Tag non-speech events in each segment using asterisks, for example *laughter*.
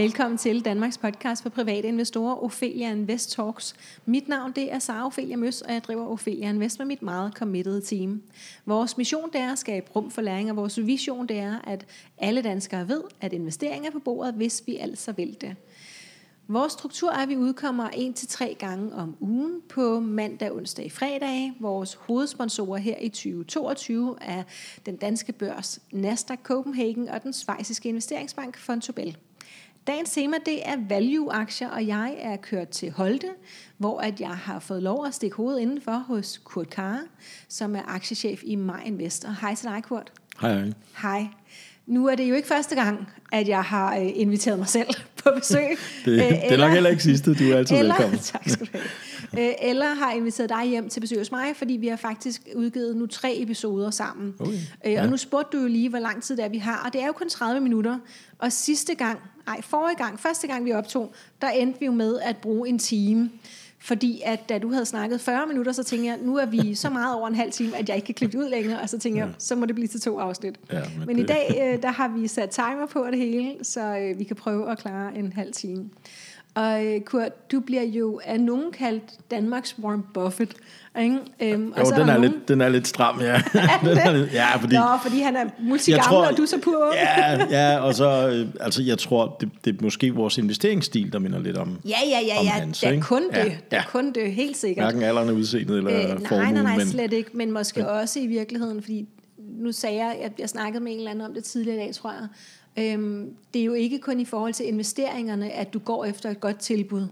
Velkommen til Danmarks podcast for private investorer, Ophelia Invest Talks. Mit navn det er Sara Ophelia Møs, og jeg driver Ophelia Invest med mit meget committed team. Vores mission det er at skabe rum for læring, og vores vision det er, at alle danskere ved, at investering er på bordet, hvis vi altså vil det. Vores struktur er, at vi udkommer en til tre gange om ugen på mandag, onsdag og fredag. Vores hovedsponsorer her i 2022 er den danske børs Nasdaq Copenhagen og den svejsiske investeringsbank Fontobel. Dagens tema det er value-aktier, og jeg er kørt til Holte, hvor at jeg har fået lov at stikke hovedet indenfor hos Kurt Kare, som er aktiechef i Invest. Og hej til dig, Kurt. Hej, hej. Hej. Nu er det jo ikke første gang, at jeg har øh, inviteret mig selv på besøg. *laughs* det, eller, det er nok heller ikke sidste, du er altid eller, velkommen. *laughs* Tak skal du have. Øh, eller har inviteret dig hjem til besøg hos mig, fordi vi har faktisk udgivet nu tre episoder sammen. Okay. Øh, Ja. og nu spurgte du jo lige, hvor lang tid det er, vi har, og det er jo kun 30 minutter. Og sidste gang, nej, forrige gang, første gang vi optog, der endte vi jo med at bruge en time. Fordi at da du havde snakket 40 minutter, så tænkte jeg, nu er vi så meget over en halv time, at jeg ikke kan klippe det ud længere, og så tænkte jeg, så må det blive til to afsnit. Ja, men men i det- dag, øh, der har vi sat timer på det hele, så øh, vi kan prøve at klare en halv time. Og øh, Kurt, du bliver jo af nogen kaldt Danmarks Warren Buffett. Ikke? Øhm, Jo, så den er, nogen, lidt, den er lidt stram, ja. *laughs* den er lidt, ja, fordi... Nå, fordi han er multigammel, og du er så ung. ja, ja, og så, øh, altså jeg tror, det, det er måske vores investeringsstil, der minder lidt om Ja, ja, ja, ja. hans, det er kun det. Ja, Det er ja. kun det, helt sikkert. hverken alderen og udseendet eller Øh, formuen. nej, nej, nej, slet ikke. Men måske også i virkeligheden, fordi nu sagde jeg, at jeg snakkede med en eller anden om det tidligere i dag, tror jeg. Øhm, det er jo ikke kun i forhold til investeringerne, at du går efter et godt tilbud.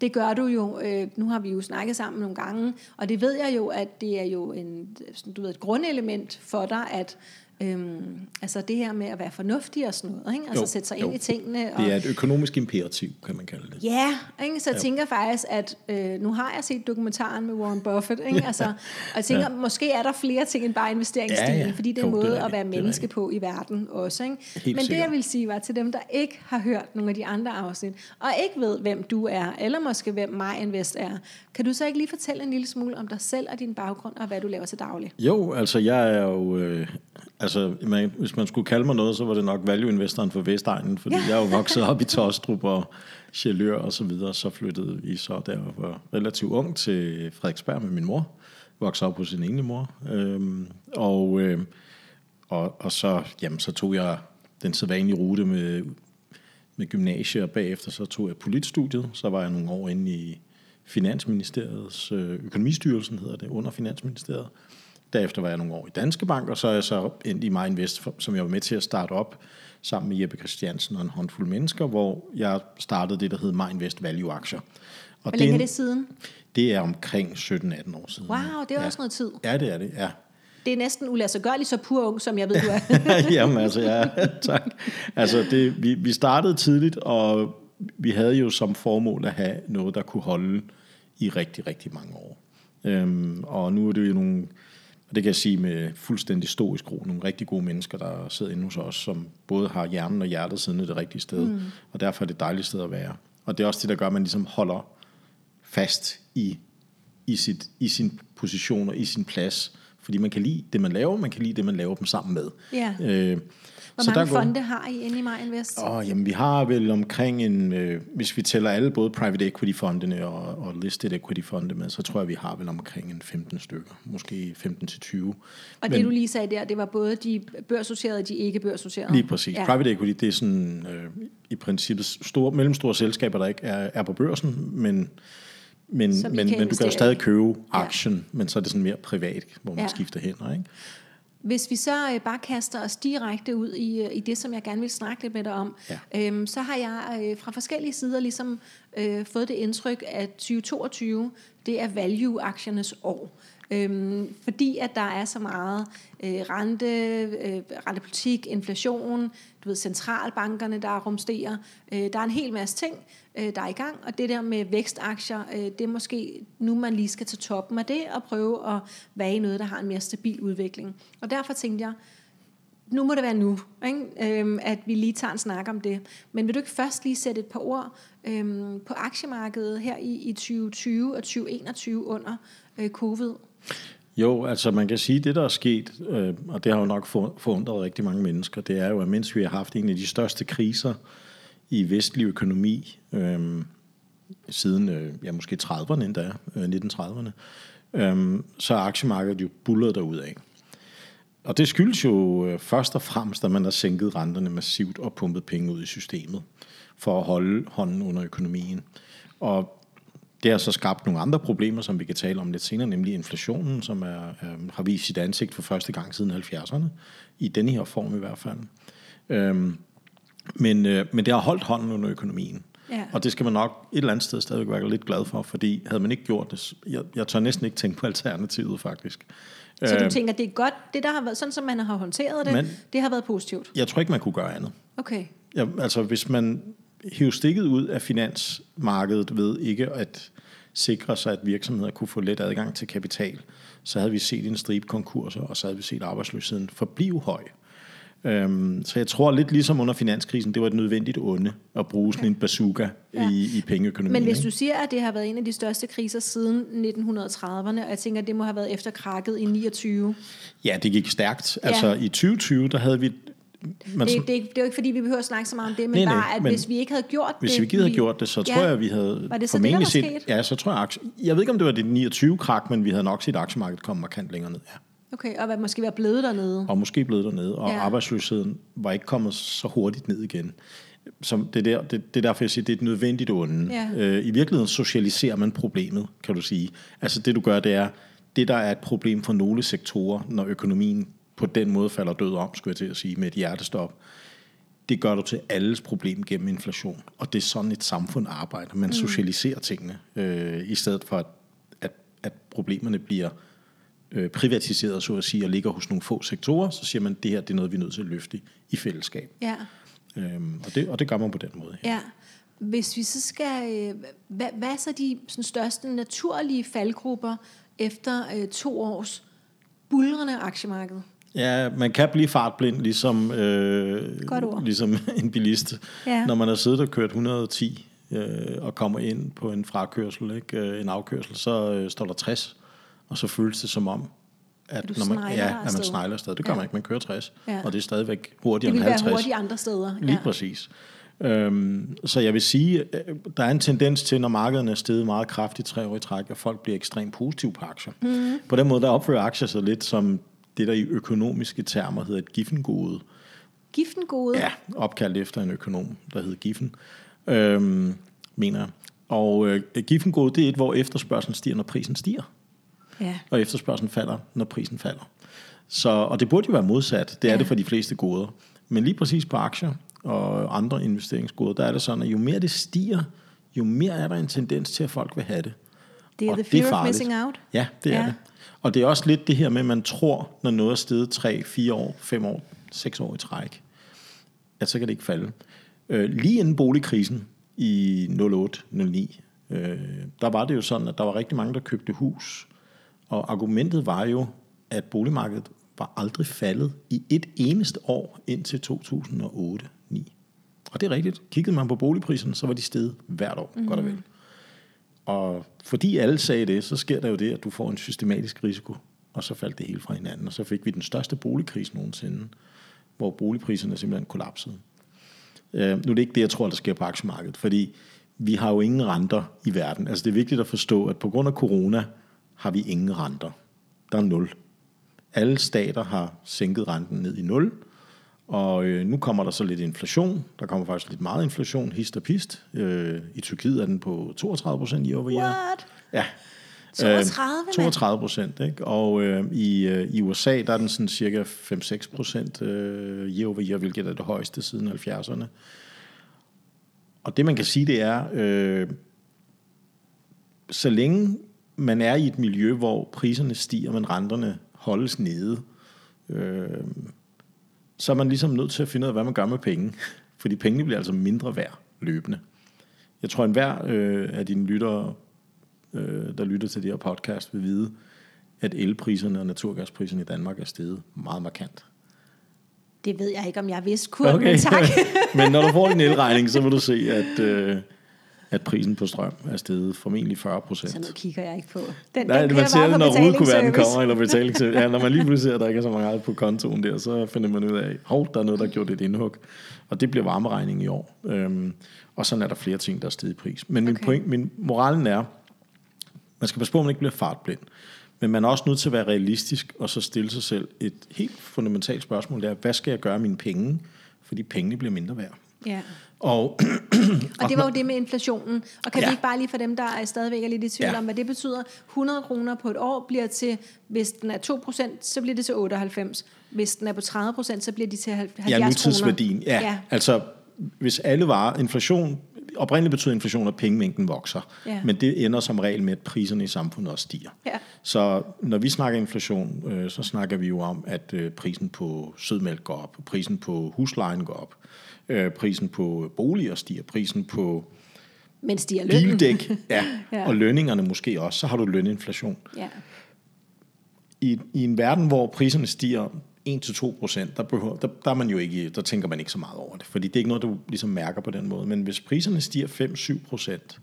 Det gør du jo. Øh, nu har vi jo snakket sammen nogle gange, og det ved jeg jo, at det er jo en, sådan, du ved, et grundelement for dig, at øhm, altså det her med at være fornuftig og sådan noget, ikke? altså Jo, sætte sig jo. ind i tingene. Og, Det er et økonomisk imperativ, kan man kalde det. Ja, ikke? så jeg tænker faktisk, at øh, nu har jeg set dokumentaren med Warren Buffett, ikke? Altså, og jeg tænker, ja. måske er der flere ting end bare investeringsstilen, Ja, ja. fordi det er en Jo, det er måde at være det menneske rigtigt. på i verden også. Ikke? Helt Men det jeg vil sige var til dem, der ikke har hørt nogle af de andre afsnit, og ikke ved, hvem du er, eller måske hvem mig Invest er, kan du så ikke lige fortælle en lille smule om dig selv og din baggrund, og hvad du laver til daglig? Jo, altså jeg er jo... Øh, altså, man, hvis man skulle kalde mig noget, så var det nok value-investoren for Vestegnen, fordi Ja. jeg er jo vokset op i *laughs* Tostrup og Chalør og så videre. Så flyttede vi så, jeg var relativt ung, til Frederiksberg med min mor. Voksede op hos sin enlige mor. Øhm, og, øh, og, og så, jamen, så tog jeg den sædvanlige rute med, med gymnasiet, og bagefter så tog jeg politstudiet. Så var jeg nogle år inde i Finansministeriets øh, økonomistyrelsen, hedder det, under Finansministeriet. Derefter var jeg nogle år i Danske Bank, og så er jeg så ind i MyInvest, som jeg var med til at starte op sammen med Jeppe Christiansen og en håndfuld mennesker, hvor jeg startede det, der hed MyInvest Value Aktier. Og Hvor længe er det siden? Det er omkring 17-18 år siden. Wow, det er ja. også noget tid. Ja, det er det, ja. Det er næsten uladsiggørligt så pur ung, som jeg ved, du er. *laughs* Jamen altså, ja, *laughs* tak. Altså, det, vi, vi startede tidligt, og vi havde jo som formål at have noget, der kunne holde i rigtig, rigtig mange år. Øhm, og nu er det jo nogle, og det kan jeg sige med fuldstændig stoisk ro, nogle rigtig gode mennesker, der sidder inde hos os, som både har hjernen og hjertet siddende det rigtige sted, mm. og derfor er det et dejligt sted at være. Og det er også det, der gør, at man ligesom holder fast i, i, sit, i sin position og i sin plads, fordi man kan lide det, man laver, man kan lide det, man laver dem sammen med. Ja. Øh, Hvor mange går- fonde har I inde i MyInvest? Åh, jamen, vi har vel omkring en, øh, hvis vi tæller alle, både private equity fondene og, og listed equity fonde med, så tror jeg, vi har vel omkring en 15 stykker, måske 15 til 20. Og det du lige sagde der, det var både de børsnoterede og de ikke børsnoterede. Lige præcis. Ja. Private equity, det er sådan øh, i princippet store, mellemstore selskaber, der ikke er, er på børsen, men, men, men, men du kan jo stadig købe aktien, ja. men så er det sådan mere privat, hvor man ja. skifter hænder, ikke? Hvis vi så øh, bare kaster os direkte ud i, øh, i det, som jeg gerne vil snakke lidt med dig om, Ja. øhm, så har jeg øh, fra forskellige sider ligesom øh, fået det indtryk, at 2022, det er value-aktiernes år. Øhm, fordi at der er så meget øh, rente, øh, rentepolitik, inflation, du ved, centralbankerne, der rumsterer. Øh, der er en hel masse ting, øh, der er i gang, og det der med vækstaktier, øh, det er måske nu, man lige skal til toppen af det, og prøve at være i noget, der har en mere stabil udvikling. Og derfor tænkte jeg, nu må det være nu, ikke? Øhm, at vi lige tager en snak om det. Men vil du ikke først lige sætte et par ord øhm, på aktiemarkedet her i, i 2020 og 2021 under øh, covid? Jo, altså man kan sige, at det der er sket, øh, og det har jo nok forundret rigtig mange mennesker, det er jo, at mens vi har haft en af de største kriser i vestlig økonomi, øh, siden øh, ja, måske 30'erne endda, øh, 1930'erne, øh, så er aktiemarkedet jo bullet derudad. Og det skyldes jo øh, først og fremmest, at man har sænket renterne massivt og pumpet penge ud i systemet for at holde hånden under økonomien. Og det har så skabt nogle andre problemer, som vi kan tale om lidt senere, nemlig inflationen, som er, øh, har vist sit ansigt for første gang siden 70'erne, i denne her form i hvert fald. Øhm, men, øh, men det har holdt hånden under økonomien. Ja. Og det skal man nok et eller andet sted stadigvæk være lidt glad for, fordi havde man ikke gjort det, jeg, jeg tør næsten ikke tænke på alternativet faktisk. Så du Øh, tænker, det er godt, det der har været, sådan som man har håndteret det, Men- det har været positivt. Jeg tror ikke, man kunne gøre andet. Okay. Ja, altså hvis man hiver stikket ud af finansmarkedet ved ikke at sikre sig, at virksomheder kunne få let adgang til kapital, så havde vi set en stribe konkurser, og så havde vi set arbejdsløsheden forblive høj. Øhm, så jeg tror lidt ligesom under finanskrisen, det var et nødvendigt onde at bruge sådan en bazooka Ja. i, i pengeøkonomien. Men hvis du siger, at det har været en af de største kriser siden 1930'erne, og jeg tænker, at det må have været efter krakket i 29. Ja, det gik stærkt. Ja. Altså i 2020, der havde vi... Man, Det, det, det er jo ikke, fordi vi behøver at snakke så meget om det, men Nej, nej, bare, at men hvis vi ikke havde gjort Hvis det... vi ikke havde gjort det, så tror jeg, at vi havde Var det så det, formentlig var set... Ja, så tror jeg... aktie- Jeg ved ikke, om det var det 29-krak, men vi havde nok set aktiemarkedet komme markant længere ned. Ja. Okay, og hvad måske være blevet dernede. Og måske blevet dernede, og Ja. ja. arbejdsløsheden var ikke kommet så hurtigt ned igen. Som det, der, det, det er derfor, jeg siger, det er et nødvendigt onde. Ja. Øh, I virkeligheden socialiserer man problemet, kan du sige. Altså det, du gør, det er, det der er et problem for nogle sektorer, når økonomien på den måde falder død om, skulle jeg til at sige, med et hjertestop, det gør du til alles problem gennem inflation. Og det er sådan et samfund arbejder. Man mm. socialiserer tingene, øh, i stedet for, at, at, at problemerne bliver øh, privatiseret, så at sige, og ligger hos nogle få sektorer, så siger man, at det her det er noget, vi er nødt til at løfte i, fællesskab. Ja, Øhm, og, det, og det gør man på den måde. ja. Hvis vi så skal... øh, Hvad, hvad er så de sådan, største naturlige faldgrupper efter øh, to års bulrende aktiemarked? Ja, man kan blive fartblind, ligesom, øh, ligesom *laughs* en bilist. Ja. Når man har siddet og kørt 110 øh, og kommer ind på en frakørsel, ikke, øh, en afkørsel, så øh, står der 60, og så føles det som om, at, når man, ja, at man snegler afsted. Det gør Ja. man ikke, man kører 60, Ja. og det er stadigvæk Det hurtigere vil end være 50. hurtigt andre steder. Lige ja. præcis. Øhm, så jeg vil sige, øh, der er en tendens til, når markederne er steget meget kraftigt tre år i træk, at folk bliver ekstremt positive på aktier. Mm. På den måde, der opfører aktier sig lidt som det, der i økonomiske termer hedder et giffengode. Giften gode. Ja, opkaldt efter en økonom, der hed Giffen, øhm, mener jeg. Og øh, giffengode, det er et, hvor efterspørgselen stiger, når prisen stiger ja. og efterspørgselen falder, når prisen falder. Så, og det burde jo være modsat. Det er Ja. det for de fleste goder. Men lige præcis på aktier og andre investeringsgoder, der er det sådan, at jo mere det stiger, jo mere er der en tendens til, at folk vil have det. Det er Og the det er fear of farligt. missing out. Ja, det er Ja. det. Og det er også lidt det her med, at man tror, når noget er steget 3, 4 år, 5 år, 6 år i træk, at så kan det ikke falde. Øh, lige inden boligkrisen i 08-09, øh, der var det jo sådan, at der var rigtig mange, der købte hus. Og argumentet var jo, at boligmarkedet var aldrig faldet i et eneste år indtil 2008-9. Og det er rigtigt. Kiggede man på boligpriserne, så var de steget hvert år, mm-hmm. godt og vel. Og fordi alle sagde det, så sker der jo det, at du får en systematisk risiko, og så faldt det hele fra hinanden. Og så fik vi den største boligkrise nogensinde, hvor boligpriserne simpelthen kollapsede. Øh, nu er det ikke det, jeg tror, der sker på aktiemarkedet, fordi vi har jo ingen renter i verden. Altså det er vigtigt at forstå, at på grund af corona har vi ingen renter. Der er nul. Alle stater har sænket renten ned i nul, og øh, nu kommer der så lidt inflation. Der kommer faktisk lidt meget inflation, hist og pist. Øh, I Tyrkiet er den på 32 procent i over What? Ja. 32, mand. 32 procent, ikke? Og øh, i, øh, i USA, der er den sådan cirka 5-6 procent øh, year over year, hvilket er det højeste siden 70'erne. Og det man kan sige, det er, øh, så længe man er i et miljø, hvor priserne stiger, men renterne holdes nede, øh, så er man ligesom nødt til at finde ud af, hvad man gør med penge. Fordi pengene bliver altså mindre værd løbende. Jeg tror, enhver øh, af dine lyttere, øh, der lytter til det her podcast, vil vide, at elpriserne og naturgaspriserne i Danmark er steget meget markant. Det ved jeg ikke, om jeg vidste, Kurt, okay. men tak. *laughs* Men når du får din elregning, så vil du se, at, øh, at prisen på strøm er steget formentlig 40 procent. Sådan noget kigger jeg ikke på. Den, Nej, den det, man ser det, når rudekuverten kommer, eller betalingsservice. Ja, når man lige pludselig ser, at der ikke er så mange på kontoen der, så finder man ud af, hov, der er noget, der har gjort et indhug. Og det bliver varmeregningen i år. Øhm, og sådan er der flere ting, der er steget i pris. Men min, Okay. point, min moralen er, man skal passe på, at man ikke bliver fartblind. Men man er også nødt til at være realistisk, og så stille sig selv et helt fundamentalt spørgsmål, der er, hvad skal jeg gøre med mine penge? Fordi pengene bliver mindre værd. Ja. Og Og *clears throat* det var jo det med inflationen. Og kan ja. Vi ikke bare lige for dem, der er stadigvæk er lidt i tvivl ja. Om, hvad det betyder? 100 kroner på et år bliver til, hvis den er 2%, så bliver det til 98. Hvis den er på 30%, så bliver de til 70 Ja, kroner. nutidsværdien. Ja, Ja. ja. Altså, hvis alle varer, inflation, oprindeligt betyder inflation, at pengemængden vokser. Ja. Men det ender som regel med, at priserne i samfundet også stiger. Ja. Så når vi snakker inflation, øh, så snakker vi jo om, at øh, prisen på sødmælk går op, prisen på huslejen går op, øh, prisen på boliger stiger, prisen på Men stiger lønnen. bildæk, *laughs* ja, Ja. og lønningerne måske også, så har du løninflation. Ja. I, I en verden, hvor priserne stiger 1-2 procent, der, behøver, der, der, er man jo ikke, der tænker man ikke så meget over det, fordi det er ikke noget, du ligesom mærker på den måde. Men hvis priserne stiger 5-7 procent,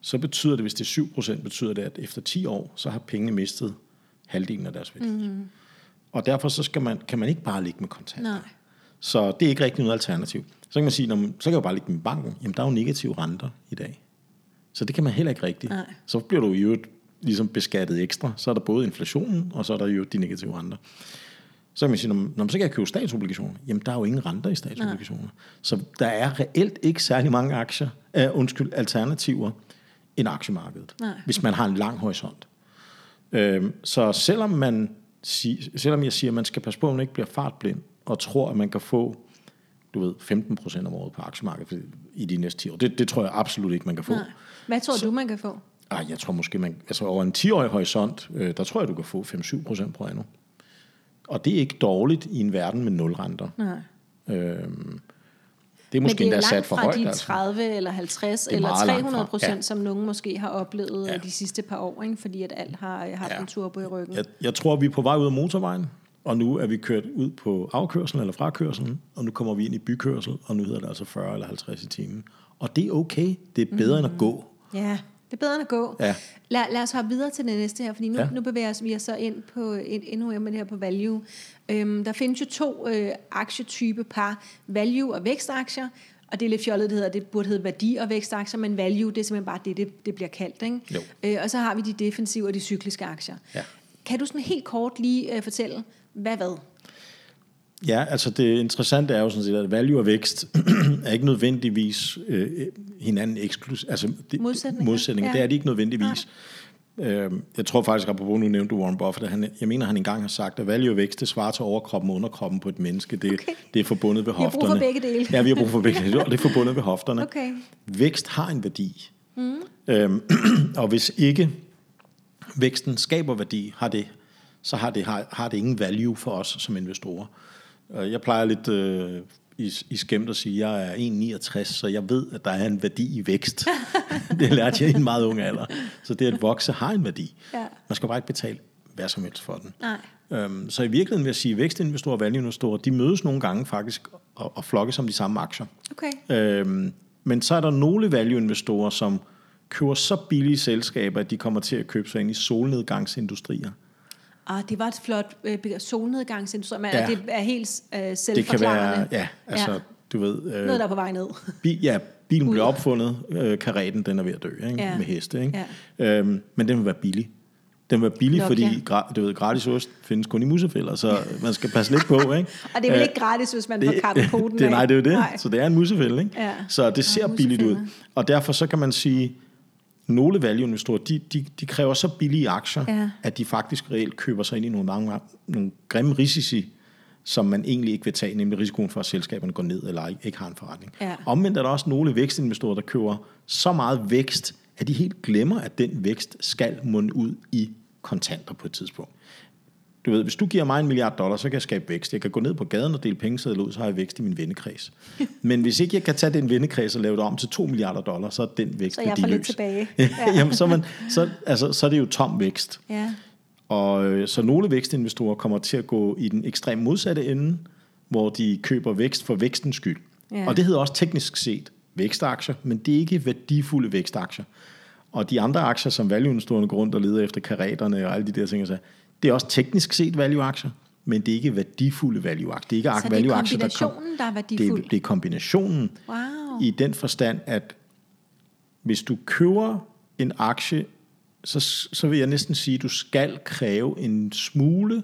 så betyder det, hvis det er 7 procent, betyder det, at efter 10 år, så har pengene mistet halvdelen af deres værdi. Mm. Og derfor så skal man, kan man ikke bare ligge med kontanter. Nej. Så det er ikke rigtig noget alternativ. Så kan man sige, "Nå, men så kan jeg jo bare ligge med banken. Jamen, der er jo negative renter i dag. Så det kan man heller ikke rigtigt. Nej. Så bliver du jo ligesom beskattet ekstra. Så er der både inflationen, og så er der jo de negative renter. Så kan man sige, "Nå, men- "Nå, men så kan jeg købe statsobligationer. Jamen, der er jo ingen renter i statsobligationer. Så der er reelt ikke særlig mange aktier, uh, undskyld, alternativer end aktiemarkedet, Nej. hvis man har en lang horisont. Øhm, så selvom, man sig, selvom jeg siger, at man skal passe på, at man ikke bliver fartblind, og tror, at man kan få du ved, 15 procent om året på aktiemarkedet i de næste 10 år, det, det tror jeg absolut ikke, man kan få. Nej. Hvad tror du, man kan få? Ej, jeg tror måske, man, altså over en 10-årig horisont, øh, der tror jeg, du kan få 5-7 procent på anno. Og det er ikke dårligt i en verden med nul renter. Nej. Øhm, det er Men måske det er endda langt sat for fra højt. de Altså. 30 eller 50 er eller meget langt 300 fra, procent, ja. som nogen måske har oplevet ja. De sidste par år, ikke? fordi at alt har haft Ja. en turbo i ryggen. Jeg, jeg tror, vi er på vej ud af motorvejen, og nu er vi kørt ud på afkørselen eller frakørselen, og nu kommer vi ind i bykørsel, og nu hedder det altså 40 eller 50 i timen. Og det er okay. Det er bedre mm. end at gå. Ja, det er bedre end at gå. Ja. Lad, lad os hoppe videre til det næste her, fordi nu, ja. Nu bevæger os, vi os så ind på en, endnu mere med det her på value. Øhm, der findes jo to øh, aktietype par, value og vækstaktier, og det er lidt fjollet, det hedder, det burde hedde værdi og vækstaktier, men value, det er simpelthen bare det, det, det bliver kaldt. Ikke? Jo. Øh, og så har vi de defensive og de cykliske aktier. Ja. Kan du sådan helt kort lige øh, fortælle, hvad hvad? Ja, altså det interessante er jo sådan set, at value og vækst *clears throat* er ikke nødvendigvis øh, hinanden eksklusiv. Altså, det, Modsætninger. modsætninger. Ja. Det er det ikke nødvendigvis. Øh, jeg tror faktisk, apropos nu nævnte du Warren Buffett, at han, jeg mener, han engang har sagt, at value og vækst, det svarer til overkroppen og underkroppen på et menneske. Det, Okay. det er forbundet ved Vi har brug hofterne. for begge dele. Ja, vi har brug for begge dele, og det er forbundet ved hofterne. Okay. Vækst har en værdi. Mm. Øhm, *clears throat* og hvis ikke væksten skaber værdi, har det, så har det, har, har det ingen value for os som investorer. Øh, Jeg plejer lidt øh, i, i skæmt at sige, at jeg er 1,69, så jeg ved, at der er en værdi i vækst. *laughs* det lærte jeg i en meget ung alder. Så det at vokse har en værdi. Ja. Man skal bare ikke betale hvad som helst for den. Nej. Øhm, så i virkeligheden vil jeg sige, at vækstinvestorer og valgeinvestorer, de mødes nogle gange faktisk og, og flokkes om de samme aktier. Okay. Øhm, men så er der nogle value-investorer, som køber så billige selskaber, at de kommer til at købe sig ind i solnedgangsindustrier. Ah, det var et flot øh, solnedgangsindustri, men Ja. ja. det er helt øh, Det kan selvforklarende. være, ja, altså, Ja. du ved... Øh, Noget, der er på vej ned. bi, ja, bilen blev opfundet, øh, kareten, den er ved at dø, ikke? Ja. med heste, ikke? Øhm, men den vil være billig. Den være billig, Nok, fordi ja. gra- du ved, gratis ost findes kun i musefælder, så man skal passe lidt på, ikke? *laughs* Og det er vel Øh, ikke gratis, hvis man får kappet poten *laughs* det, af. nej, det er jo det. Nej. Så det er en musefælde, ikke? Ja. Så det ser Nå, billigt ud. Og derfor så kan man sige, nogle value-investorer, de, de, de kræver så billige aktier, Ja. at de faktisk reelt køber sig ind i nogle, mange, nogle grimme risici, som man egentlig ikke vil tage, nemlig risikoen for, at selskaberne går ned eller ikke- ikke har en forretning. Ja. Omvendt er der også nogle vækstinvestorer, der køber så meget vækst, at de helt glemmer, at den vækst skal munde ud i kontanter på et tidspunkt. Du ved, hvis du giver mig en milliard dollars, så kan jeg skabe vækst. Jeg kan gå ned på gaden og dele pengesedler ud, så har jeg vækst i min vennekreds. *laughs* Men hvis ikke jeg kan tage den vennekreds og lave det om til 2 milliarder dollars, så er den vækst Så jeg får lidt tilbage. *laughs* Ja. Jamen, så, man, så, altså, så er det jo tom vækst. Ja. Og øh, så nogle vækstinvestorer kommer til at gå i den ekstrem modsatte ende, hvor de køber vækst for vækstens skyld. Ja. Og det hedder også teknisk set vækstaktier, men det er ikke værdifulde vækstaktier. Og de andre aktier, som value-investorerne går rundt og leder efter karaterne og alle de der ting, så det er også teknisk set value-aktier, men det er ikke værdifulde value-aktier. Det er ikke Så det er value-aktier, der kom- kombinationen, der er det, værdifuld. er- det er kombinationen Wow. i den forstand, at hvis du køber en aktie, så, så vil jeg næsten sige, at du skal kræve en smule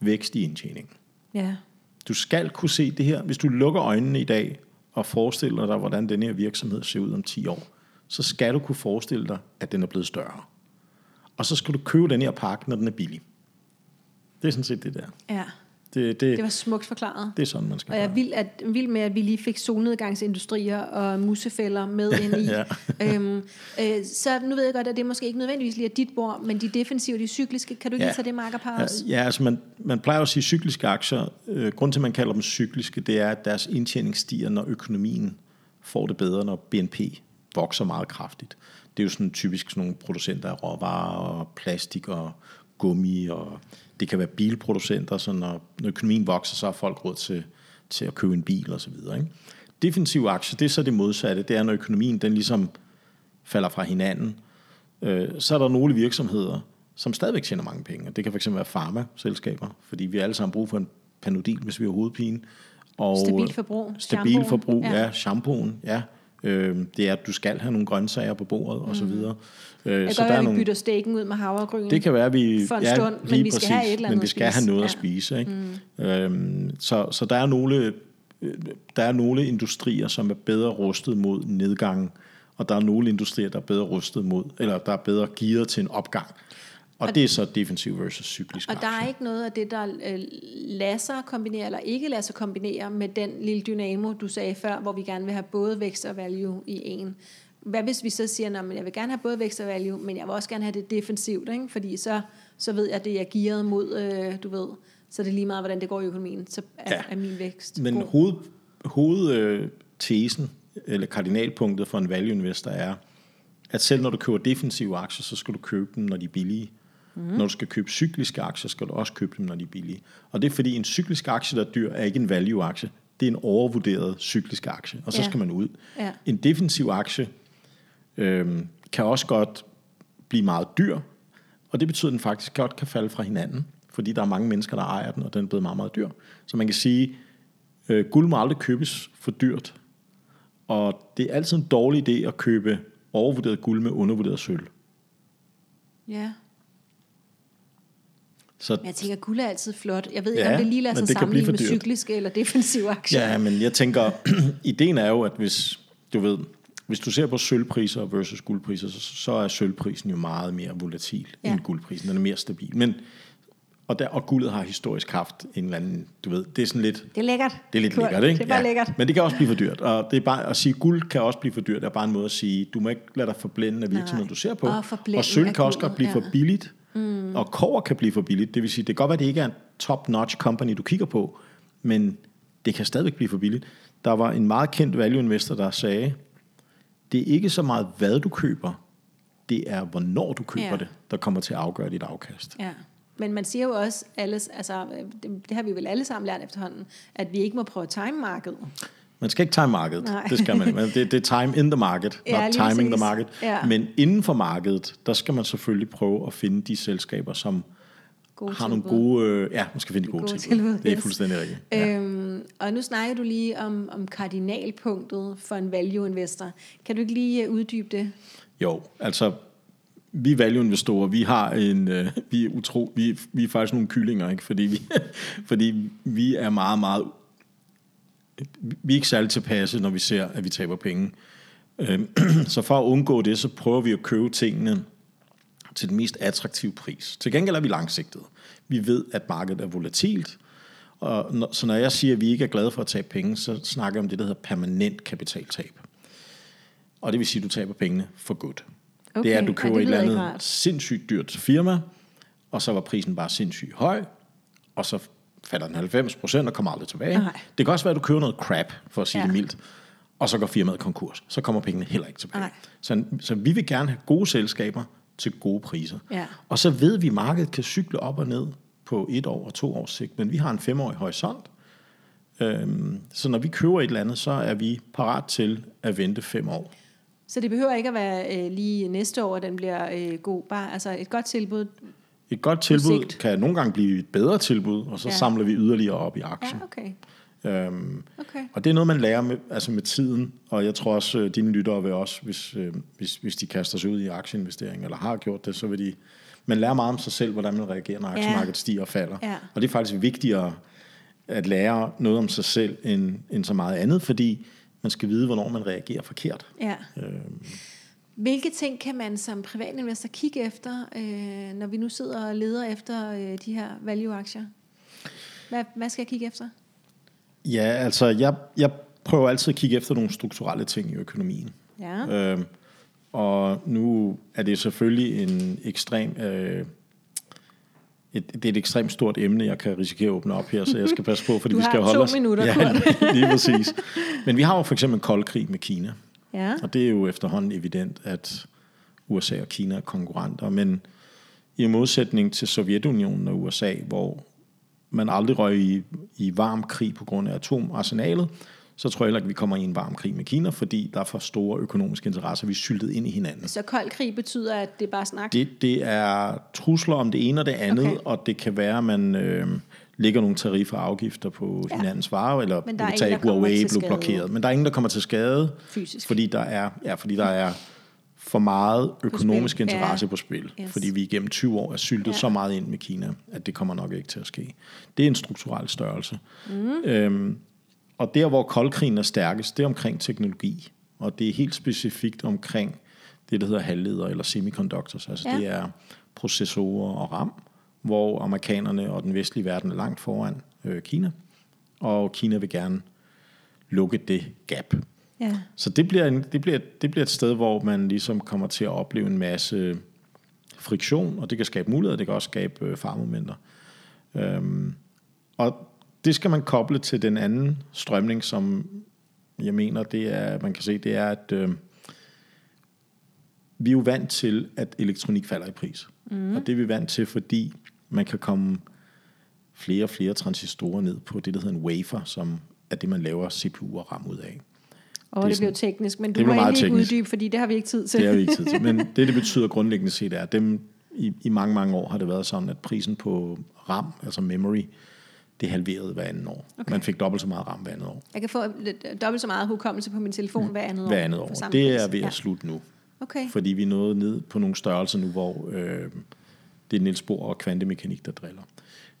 vækst i indtjeningen. Ja. Du skal kunne se det her. Hvis du lukker øjnene i dag og forestiller dig, hvordan den her virksomhed ser ud om 10 år, så skal du kunne forestille dig, at den er blevet større. Og så skal du købe den her pakke, når den er billig. Det er sådan set det der. ja. Det, det, Det var smukt forklaret. det er sådan, man skal Og jeg er vild, at, vild med, at vi lige fik solnedgangsindustrier og musefælder med *laughs* ind i. Ja. øhm, øh, så nu ved jeg godt, at det måske ikke nødvendigvis lige er dit bord, men de defensive, de cykliske, kan du ikke Ja. lige tage det makkerpar også? Ja, altså man, man plejer at sige cykliske aktier. Øh, grunden til, at man kalder dem cykliske, det er, at deres indtjening stiger, når økonomien får det bedre, når BNP vokser meget kraftigt. Det er jo sådan typisk sådan nogle producenter af råvarer og plastik og gummi, og det kan være bilproducenter, så når, når økonomien vokser, så har folk råd til, til at købe en bil og så videre. Ikke? Defensive aktier, det er så det modsatte. Det er, når økonomien den ligesom falder fra hinanden, øh, så er der nogle virksomheder, som stadigvæk tjener mange penge. Det kan fx være farmaselskaber, fordi vi alle sammen brug for en panodil, hvis vi har hovedpine. Og Stabilt forbrug. Stabil Shampooen. forbrug, Ja. ja. Shampooen, ja. Øh, det er, at du skal have nogle grøntsager på bordet, og så videre. Øh, Jeg kan godt være, at vi bytter stegen ud med havregryn. det kan være, at vi... For en stund, men vi skal have et eller andet Men vi skal have noget Ja. at spise. Ikke? Mm. Øhm, så, så der er nogle øh, der er nogle industrier, som er bedre rustet mod nedgang, og der er nogle industrier, der er bedre rustet mod, eller der er bedre gearet til en opgang. Og, og det er så defensiv versus cyklisk Og der er aktie. ikke noget af det, der øh, lader sig kombinere, eller ikke lader sig kombinere med den lille dynamo, du sagde før, hvor vi gerne vil have både vækst og value i en. Hvad hvis vi så siger, at jeg vil gerne have både vækst og value, men jeg vil også gerne have det defensivt, ikke? fordi så, så ved jeg, at det er gearet mod, øh, du ved, så er det lige meget, hvordan det går i økonomien, så er, ja. Er min vækst Men god. hoved, hovedtesen, eller kardinalpunktet for en value investor er, at selv når du køber defensive aktier, så skal du købe dem, når de er billige. Mm. Når du skal købe cykliske aktier, skal du også købe dem, når de er billige. Og det er fordi, en cyklisk aktie, der er dyr, er ikke en value-aktie. Det er en overvurderet cyklisk aktie, og så Ja. skal man ud. Ja. En defensiv aktie øhm, kan også godt blive meget dyr, og det betyder, at den faktisk godt kan falde fra hinanden, fordi der er mange mennesker, der ejer den, og den er blevet meget, meget dyr. Så man kan sige, øh, guld må aldrig købes for dyrt, og det er altid en dårlig idé at købe overvurderet guld med undervurderet sølv. Ja. Så Men jeg tænker, guld er altid flot. Jeg ved ikke, Ja, om det lige lader sig sammenligne med cykliske eller defensive aktier. Ja, men jeg tænker, *clears throat* ideen er jo, at hvis du ved, hvis du ser på sølvpriser versus guldpriser, så, så er sølvprisen jo meget mere volatil Ja. ja. end guldprisen. Den er mere stabil. Men, og, der, og guldet har historisk haft en eller anden, du ved, det er sådan lidt, Det er lækkert. det er lidt Cool. lækkert, ikke? Det er bare lækkert. Men det kan også blive for dyrt. Og det er bare at sige, guld kan også blive for dyrt, det er bare en måde at sige, du må ikke lade dig forblænde af virksomheden, du ser på. Og og sølv kan også godt blive ja. for billigt. Mm. Og kover kan blive for billigt. Det vil sige, det kan godt være, at det ikke er en top-notch company, du kigger på, men det kan stadigvæk blive for billigt. Der var en meget kendt value investor, der sagde, det er ikke så meget, hvad du køber, det er, hvornår du køber Ja. det, der kommer til at afgøre dit afkast. Ja. Men man siger jo også, alles, altså, det, det har vi vel alle sammen lært efterhånden, at vi ikke må prøve at time markedet. Man skal ikke time markedet. Nej. Det skal man. Det, det er time in the market, *laughs* Ja, not timing præcis. the market. Ja. Men inden for markedet, der skal man selvfølgelig prøve at finde de selskaber, som Gode har nogle tilbud. gode... øh, Ja, man skal finde de gode, Gode gode tilbud, tilbud. Det er yes. fuldstændig rigtigt. Ja. Øhm, og nu snakker du lige om, om kardinalpunktet for en value investor. Kan du ikke lige øh, uddybe det? Jo, altså vi value-investorer, vi har en, øh, vi er utro, vi, vi er faktisk nogle kyllinger, ikke? Fordi vi, *laughs* fordi vi er meget, meget, vi er ikke særlig tilpasse, når vi ser, at vi taber penge. Øhm, *clears throat* Så for at undgå det, så prøver vi at købe tingene til den mest attraktive pris. Til gengæld er vi langsigtede. Vi ved, at markedet er volatilt, og når, så når jeg siger, at vi ikke er glade for at tabe penge, så snakker jeg om det, der hedder permanent kapitaltab. Og det vil sige, at du taber pengene for godt. Okay, Det er, at du ej, køber det et eller andet sindssygt dyrt firma, og så var prisen bare sindssygt høj, og så falder den 90 procent og kommer aldrig tilbage. Nej. Det kan også være, at du køber noget crap, for at sige Ja. det mildt, og så går firmaet konkurs. Så kommer pengene heller ikke tilbage. Nej. Så, så vi vil gerne have gode selskaber til gode priser. Ja. Og så ved vi, at markedet kan cykle op og ned på et år og to års sigt, men vi har en femårig horisont, Øhm, så når vi køber et eller andet, så er vi parat til at vente fem år. Så det behøver ikke at være øh, lige næste år, at den bliver øh, god. Bare altså et godt tilbud. Et godt tilbud sigt. kan nogle gange blive et bedre tilbud, og så Ja. ja. samler vi yderligere op i aktien. Ja, okay. Øhm, okay. og det er noget, man lærer med, altså med tiden, og jeg tror også, øh, dine lyttere vil også, hvis, øh, hvis, hvis de kaster sig ud i aktieinvestering, eller har gjort det, så vil de... Man lærer meget om sig selv, hvordan man reagerer, når aktiemarkedet stiger og falder. Ja. Og det er faktisk vigtigere at lære noget om sig selv, end, end så meget andet, fordi man skal vide, hvornår man reagerer forkert. Ja. Øhm, Hvilke ting kan man som privatinvestor kigge efter, øh, når vi nu sidder og leder efter øh, de her value-aktier? Hvad, hvad skal jeg kigge efter? ja, altså, jeg, jeg prøver altid at kigge efter nogle strukturelle ting i økonomien. Ja. Øhm, og nu er det selvfølgelig en ekstrem... Øh, et, det er et ekstremt stort emne, jeg kan risikere at åbne op her, så jeg skal *laughs* passe på, fordi Du vi har skal to holde os... minutter, ja, *laughs* lige præcis. Men vi har jo for eksempel en kold krig med Kina, Ja. og det er jo efterhånden evident, at USA og Kina er konkurrenter, men i modsætning til Sovjetunionen og USA, hvor man aldrig røg i, i varm krig på grund af atomarsenalet, så tror jeg heller ikke, vi kommer i en varm krig med Kina, fordi der er for store økonomiske interesser, vi er syltet ind i hinanden. Så kold krig betyder, at det er bare snak? Det, det er trusler om det ene og det andet, Okay. og det kan være, at man øh, lægger nogle tariffer og afgifter på Ja. hinandens varer, eller Men der er vi ingen, tage Huawei blev blokeret. Men der er ingen, der kommer til skade, Fysisk. fordi der er, ja, fordi der er for meget økonomisk spil. interesse Ja. på spil. Yes. Fordi vi igennem 20 år er syltet Ja. så meget ind med Kina, at det kommer nok ikke til at ske. Det er en strukturel størrelse. Mm. Øhm, og der, hvor koldkrigen er stærkest, det er omkring teknologi. Og det er helt specifikt omkring det, der hedder halvledere eller semiconductors. Altså Ja. det er processorer og RAM, hvor amerikanerne og den vestlige verden er langt foran øh, Kina. Og Kina vil gerne lukke det gap. Ja. Så det bliver, en, det, bliver, det bliver et sted, hvor man ligesom kommer til at opleve en masse friktion, og det kan skabe muligheder, det kan også skabe øh, farmomenter. Øhm, og det skal man koble til den anden strømning, som jeg mener, det er, man kan se, det er, at øh, vi er jo vant til, at elektronik falder i pris. Mm. Og det er vi vant til, fordi man kan komme flere og flere transistorer ned på det, der hedder en wafer, som er det, man laver CPU og RAM ud af. Og Det det, blev sådan- teknisk, men du det må blev endelig ikke teknisk. uddybe, fordi det har vi ikke tid til. Det har vi ikke tid til. Men *laughs* det, det betyder grundlæggende set, er, at dem, i, i mange, mange år har det været sådan, at prisen på RAM, altså memory, det halverede hver anden år. Okay. Man fik dobbelt så meget RAM hver andet år. Jeg kan få lidt, dobbelt så meget hukommelse på min telefon hver andet år. Hver andet år. Det er ved Ja. at slutte nu. Okay. Fordi vi er nået ned på nogle størrelser nu, hvor øh, det er Niels Bohr og kvantemekanik, der driller.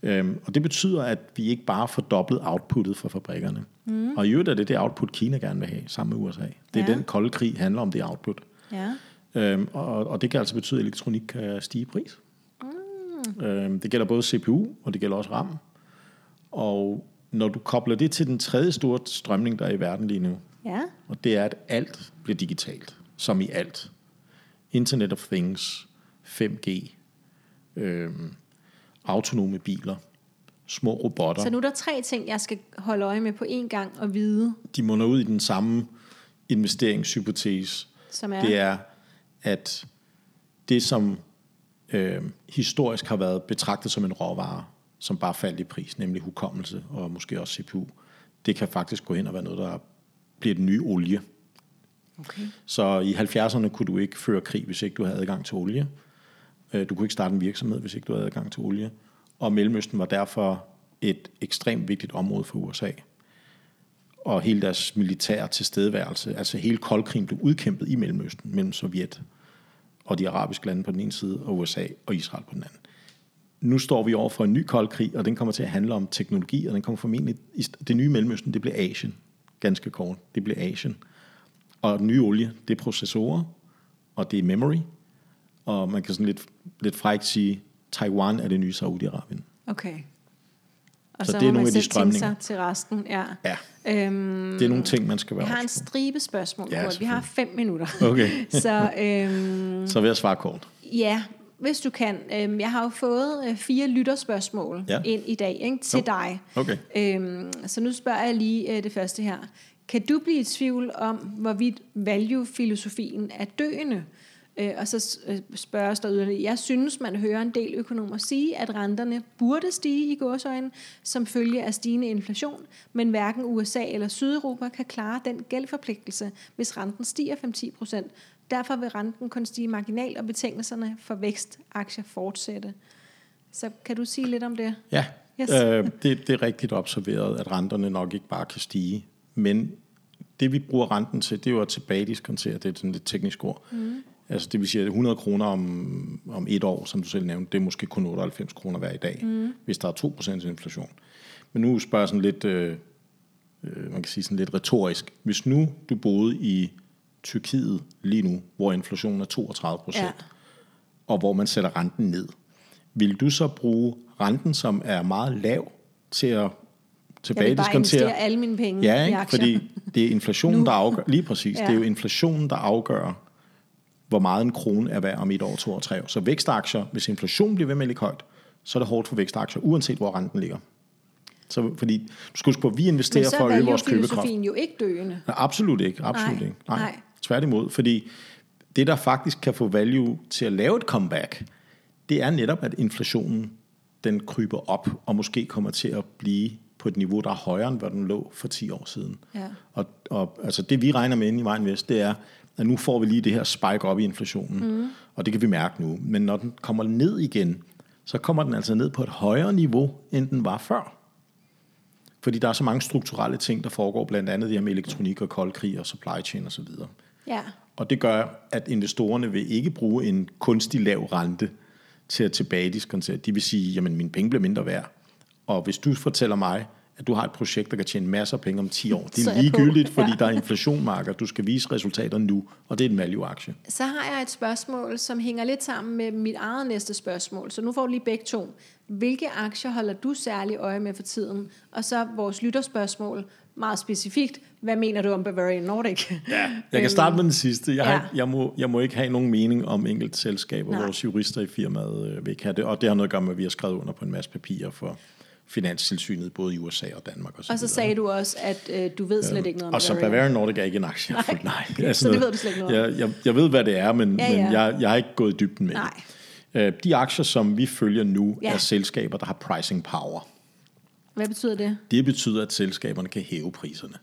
Øhm, og det betyder, at vi ikke bare får dobbelt outputtet fra fabrikkerne. Mm. Og i øvrigt er det det output, Kina gerne vil have, sammen med USA. Det er Ja. den kolde krig handler om det output. Ja. Øhm, og, og det kan altså betyde, at elektronik kan stige i pris. Mm. Øhm, det gælder både CPU, og det gælder også RAM. Og når du kobler det til den tredje store strømning, der er i verden lige nu, Ja. og det er, at alt bliver digitalt, som i alt. Internet of Things, 5G, øhm, autonome biler, små robotter. Så nu er der tre ting, jeg skal holde øje med på én gang og vide, de munder ud i den samme investeringshypotese. som er... Det er, at det, som øh, historisk har været betragtet som en råvare, som bare faldt i pris, nemlig hukommelse og måske også CPU, det kan faktisk gå hen og være noget, der bliver den nye olie. Okay. Så i 70'erne kunne du ikke føre krig, hvis ikke du havde adgang til olie. Øh, du kunne ikke starte en virksomhed, hvis ikke du havde adgang til olie. Og Mellemøsten var derfor et ekstremt vigtigt område for USA. Og hele deres militære tilstedeværelse, altså hele koldkrigen blev udkæmpet i Mellemøsten, mellem Sovjet og de arabiske lande på den ene side, og USA og Israel på den anden. Nu står vi over for en ny kold krig, og den kommer til at handle om teknologi, og den kommer formentlig, i det nye Mellemøsten, det bliver Asien, ganske kort, det bliver Asien. Og den nye olie, det er processorer, og det er memory, og man kan sådan lidt, lidt frækt sige, Taiwan er det nye Saudi-Arabien. Okay. Og Så så, det er nogle af de strømninger. sig til resten. Ja. Ja, Øhm, det er nogle ting, man skal være jeg har en stribe spørgsmål. Ja, vi har fem minutter. Okay, *laughs* så øhm, *laughs* så vil jeg svare kort. ja, hvis du kan. Øhm, jeg har jo fået øh, fire lytterspørgsmål Ja. ind i dag ikke, til Jo. dig. Okay. Øhm, så nu spørger jeg lige øh, det første her. Kan du blive i tvivl om, hvorvidt value-filosofien er døende? Øh, og så øh, spørges der yderligere. Jeg synes, man hører en del økonomer sige, at renterne burde stige i gåsøjne som følge af stigende inflation, men hverken USA eller Sydeuropa kan klare den gældforpligtelse, hvis renten stiger 5-10 procent. Derfor vil renten kun stige marginalt, og betingelserne for vækstaktier fortsætte. Så kan du sige lidt om det? Ja, Yes. øh, det, det er rigtigt observeret, at renterne nok ikke bare kan stige. Men det vi bruger renten til, det er jo at tilbagediskontere, det er sådan lidt teknisk ord. Mm. Altså det vil sige, at 100 kroner om, om et år, som du selv nævnte, det er måske kun 98 kroner hver i dag, mm. hvis der er 2% inflation. Men nu spørger jeg sådan lidt, øh, øh, man kan sige sådan lidt retorisk. Hvis nu du boede i Tyrkiet lige nu, hvor inflationen er 32 procent, Ja. og hvor man sætter renten ned, vil du så bruge renten, som er meget lav, til at Jeg vil bare investere alle mine penge Ja, i ikke? aktier. fordi det er inflationen, *laughs* der afgør, lige præcis, Ja. det er jo inflationen, der afgør, hvor meget en krone er værd om et år, to år, tre år. Så vækstaktier, hvis inflationen bliver ved med at ligge højt, så er det hårdt for vækstaktier, uanset hvor renten ligger. Så, fordi du skal huske på, at vi Men investerer så for er at øge vores købekraft. value-filosofien jo ikke døende. Nej, absolut ikke. Absolut Nej, ikke. Nej, nej. Tværtimod, fordi det, der faktisk kan få value til at lave et comeback, det er netop, at inflationen den kryber op, og måske kommer til at blive på et niveau, der er højere, end hvad den lå for 10 år siden. Ja. Og, og altså det, vi regner med inde i Vejen Vest, det er, at nu får vi lige det her spike op i inflationen, mm. og det kan vi mærke nu. Men når den kommer ned igen, så kommer den altså ned på et højere niveau, end den var før. Fordi der er så mange strukturelle ting, der foregår, blandt andet det her med elektronik og kold krig og supply chain osv. Ja. Og det gør, at investorerne vil ikke bruge en kunstig lav rente til at tilbagediskontere. De vil sige, jamen mine penge bliver mindre værd. Og hvis du fortæller mig, at du har et projekt, der kan tjene masser af penge om 10 år, det er ligegyldigt, fordi Ja. der er inflation, Mark, og du skal vise resultater nu, og det er en value-aktie. Så har jeg et spørgsmål, som hænger lidt sammen med mit eget næste spørgsmål. Så nu får du lige begge to. Hvilke aktier holder du særlig øje med for tiden? Og så vores lytterspørgsmål, meget specifikt. Hvad mener du om Bavarian Nordic? Ja, jeg kan starte med den sidste. Jeg, har, Ja. jeg, må, jeg må ikke have nogen mening om enkelt selskaber. Nej. Vores jurister i firmaet øh, vil ikke have det, og det har noget at gøre med, at vi har skrevet under på en masse papirer for Finanstilsynet, både i USA og Danmark. Og så, Og så sagde du også, at øh, du ved slet ikke noget om Og så Bavarian Nordic er ikke en aktie. *laughs* Nej, nej. okay. Så det ved du slet ikke noget jeg, jeg, jeg ved, hvad det er, men, Ja, ja. men jeg, jeg har ikke gået i dybden med Nej. det. Øh, De aktier, som vi følger nu, Ja. er selskaber, der har pricing power. Hvad betyder det? Det betyder, at selskaberne kan hæve priserne.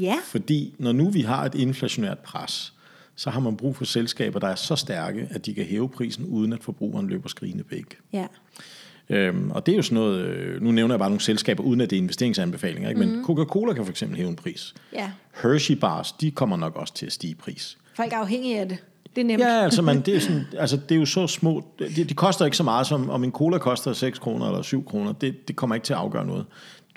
Ja. Fordi når nu vi har et inflationært pres, så har man brug for selskaber, der er så stærke, at de kan hæve prisen, uden at forbrugeren løber skrigende væk. Ja. Øhm, og det er jo sådan noget, øh, nu nævner jeg bare nogle selskaber, uden at det er investeringsanbefalinger, ikke? men Coca-Cola kan for eksempel hæve en pris. Ja. Hershey Bars, de kommer nok også til at stige i pris. Folk er afhængige af det. Det er nemt. Ja, altså, man, det, er sådan, *laughs* altså, det er jo så små, de, de koster ikke så meget, som om en cola koster 6 kroner eller 7 kroner, det, det kommer ikke til at afgøre noget.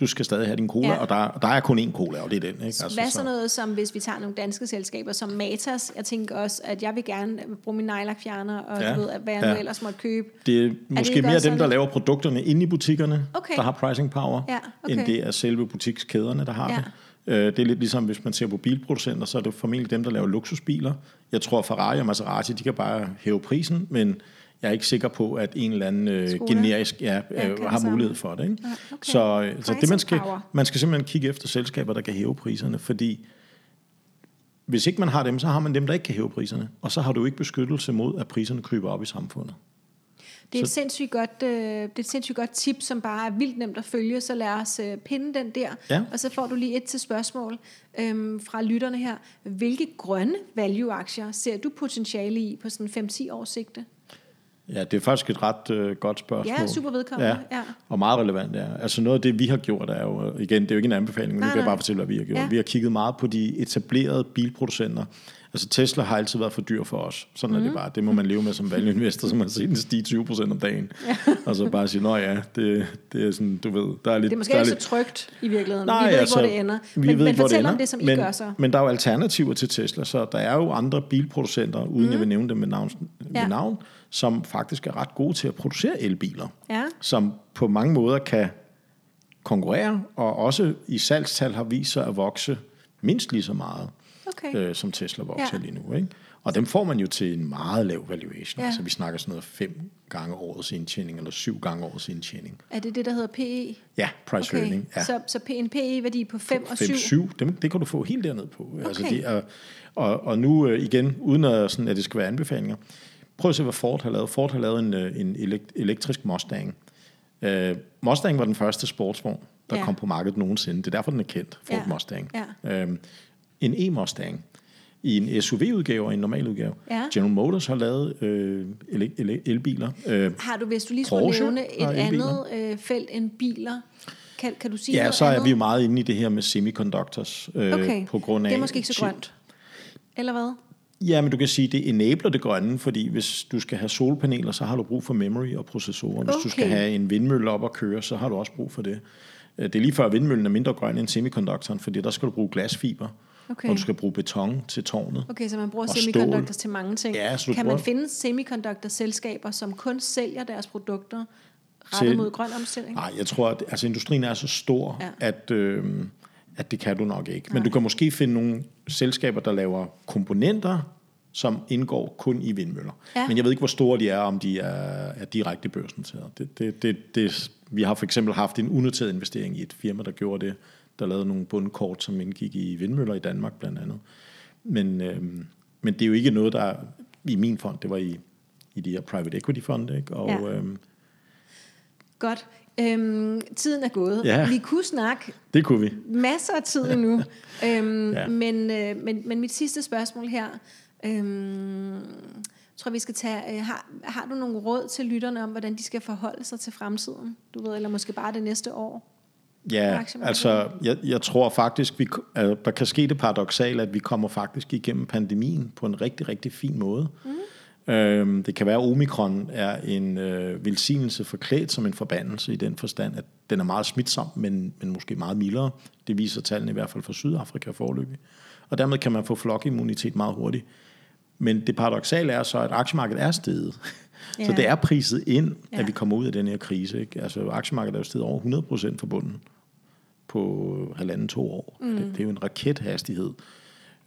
Du skal stadig have din cola, Ja. og der, der er kun én cola, og det er den. Ikke? Altså, Hvad så noget som, hvis vi tager nogle danske selskaber som Matas? Jeg tænker også, at jeg vil gerne bruge min nejlakfjerner, og ja. Ved, hvad jeg Ja. nu ellers måtte købe. Det er måske ikke mere også dem, der laver produkterne inde i butikkerne, Okay. der har pricing power, Ja, okay. end det er selve butikskæderne, der har Ja. det. Øh, Det er lidt ligesom, hvis man ser på bilproducenter, så er det formentlig dem, der laver luksusbiler. Jeg tror, Ferrari og Maserati, de kan bare hæve prisen, men jeg er ikke sikker på, at en eller anden øh, generisk ja, Ja, øh, har mulighed for det. Ikke? Ja, okay. Så, øh, så det, man skal, power. man skal simpelthen kigge efter selskaber, der kan hæve priserne, fordi hvis ikke man har dem, så har man dem, der ikke kan hæve priserne. Og så har du ikke beskyttelse mod, at priserne kryber op i samfundet. Det er, et sindssygt godt, øh, det er et sindssygt godt tip, som bare er vildt nemt at følge, så lad os øh, pinde den der. Ja. Og så får du lige et til spørgsmål øhm, fra lytterne her. Hvilke grønne value-aktier ser du potentiale i på sådan 5-10 års sigte? Ja, det er faktisk et ret øh, godt spørgsmål. Ja, super vedkommende, ja. Og meget relevant, ja. Altså noget af det, vi har gjort, er jo, igen, det er jo ikke en anbefaling, men Nej, nu kan jeg nej. bare fortælle, hvad vi har gjort. Ja. Ja. Vi har kigget meget på de etablerede bilproducenter. Altså Tesla har altid været for dyr for os. Sådan mm. er det bare. Det må man leve med som value investor, som har set den stige 20 procent om dagen. Ja. *laughs* og så bare sige, nå ja, det, det er sådan, du ved, der er lidt... Det er måske der ikke er så trygt i virkeligheden. Nej, vi ved altså, ikke, hvor det ender. Vi men ved men fortæl det ender, om det, som men, I gør så. Men der er jo alternativer til Tesla, så der er jo andre bilproducenter, uden mm. jeg vil nævne dem med navn, med Ja. navn, som faktisk er ret gode til at producere elbiler Ja. som på mange måder kan konkurrere, og også i salgstal har vist sig at vokse mindst lige så meget, Okay. øh, som Tesla vokser Ja. lige nu. Ikke? Og dem får man jo til en meget lav valuation. Ja. Altså vi snakker sådan noget fem gange årets indtjening, eller syv gange årets indtjening. Er det det, der hedder PE? Ja, price okay. earning. Ja. Så, så en PE-værdi på 5 og 7? 5-7, dem, det kan du få helt derned på. Okay. Altså Okay. det er, og, og nu øh, igen, uden at, sådan, at det skal være anbefalinger, prøv at se, hvad Ford har lavet. Ford har lavet en, øh, en elekt- elektrisk Mustang. Uh, Mustang var den første sportsvogn, der Ja. kom på markedet nogensinde. Det er derfor, den er kendt, Ford Ja. Mustang. Ja. Um, en e-Mustang i en SUV-udgave og en normal udgave. Ja. General Motors har lavet øh, ele- ele- elbiler. Øh, Har du, hvis du lige skulle Porsche nævne et andet øh, felt end biler, kan, kan du sige ja, noget så er andet? vi jo meget inde i det her med semiconductors. Øh, Okay, på grund af det er måske ikke så grønt. Eller hvad? Ja, men du kan sige, det enabler det grønne, fordi hvis du skal have solpaneler, så har du brug for memory og processorer. Hvis du skal Okay. have en vindmølle op at køre, så har du også brug for det. Øh, Det er lige før, at vindmøllen er mindre grøn end semikonduktoren, fordi der skal du bruge glasfiber, Okay. og du skal bruge beton til tårnet. Okay, så man bruger Og semiconductors stål. til mange ting. Ja, så kan man bruger- finde semiconductor-selskaber, som kun sælger deres produkter rettet Til- mod grøn omstilling? Nej, jeg tror, at altså, industrien er så stor, ja. at, øh, at det kan du nok ikke. Men du kan måske finde nogle selskaber, der laver komponenter, som indgår kun i vindmøller. Ja. Men jeg ved ikke, hvor store de er, om de er, er direkte børsnoteret. Det, det, det, det, vi har for eksempel haft en unoteret investering i et firma, der gjorde det, der lavede nogle bundkort, som indgik i vindmøller i Danmark blandt andet. Men, øh, men det er jo ikke noget, der er i min fond, det var i, i de her private equity fonde, ikke? Og, Ja. ja. øh, Godt. Øhm, tiden er gået. Ja. Vi kunne snakke det kunne vi. masser af tid endnu. *laughs* øhm, ja. Men, øh, men, men mit sidste spørgsmål her, øhm, tror vi skal tage, øh, har, har du nogle råd til lytterne om, hvordan de skal forholde sig til fremtiden? Du ved, eller måske bare det næste år? Ja, altså jeg, jeg tror faktisk, vi, altså, der kan ske det paradoxale, at vi kommer faktisk igennem pandemien på en rigtig, rigtig fin måde. Mm. Øhm, det kan være, at omikron er en øh, velsignelse forklædt som en forbandelse i den forstand, at den er meget smitsom, men, men måske meget mildere. Det viser tallene i hvert fald fra Sydafrika forløbig. Og dermed kan man få flokimmunitet meget hurtigt. Men det paradoxale er så, at aktiemarkedet er steget. *laughs* Ja. Så det er priset ind, at Ja. vi kommer ud af den her krise. Ikke? Altså aktiemarkedet er jo steget over 100% for bunden på halvanden, to år. Mm. Det, det er jo en rakethastighed.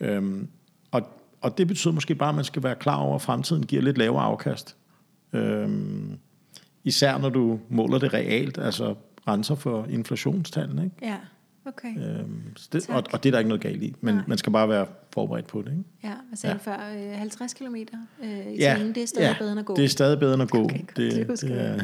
Øhm, og, og det betyder måske bare, at man skal være klar over, at fremtiden giver lidt lavere afkast. Øhm, især når du måler det realt, altså renser for inflationstallene. Ikke? Ja, okay. Øhm, det, Tak. og, og det er der ikke noget galt i, men Nej. man skal bare være forberedt på det. Ikke? Ja, hvad sagde Ja. ja. før? Øh, 50 km øh, i Ja, timen, det er stadig ja, bedre end at gå. Det er stadig bedre end at gå. Okay, godt, det det, det, er,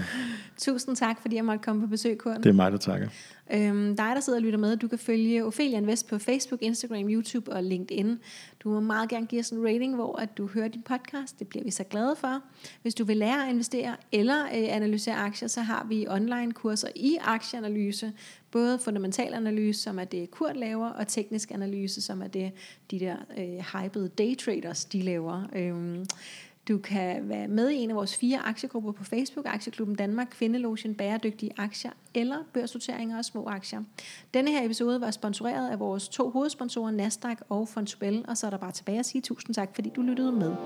Tusind tak, fordi jeg måtte komme på besøg, Kurt. det er mig, der takker. Øhm, dig, der sidder og lytter med, du kan følge Ophelia Invest på Facebook, Instagram, YouTube og LinkedIn. Du må meget gerne give os en rating, hvor at du hører din podcast. Det bliver vi så glade for. Hvis du vil lære at investere eller øh, analysere aktier, så har vi online kurser i aktieanalyse. Både fundamental analyse, som er det Kurt laver, og teknisk analyse, som er det de der øh, hypede daytraders, de laver. Øhm, du kan være med i en af vores fire aktiegrupper på Facebook, Aktieklubben Danmark, Kvindelogen, Bæredygtige Aktier eller Børsnoteringer og Små Aktier. Denne her episode var sponsoreret af vores to hovedsponsorer, Nasdaq og Fontobel, og så er der bare tilbage at sige tusind tak, fordi du lyttede med.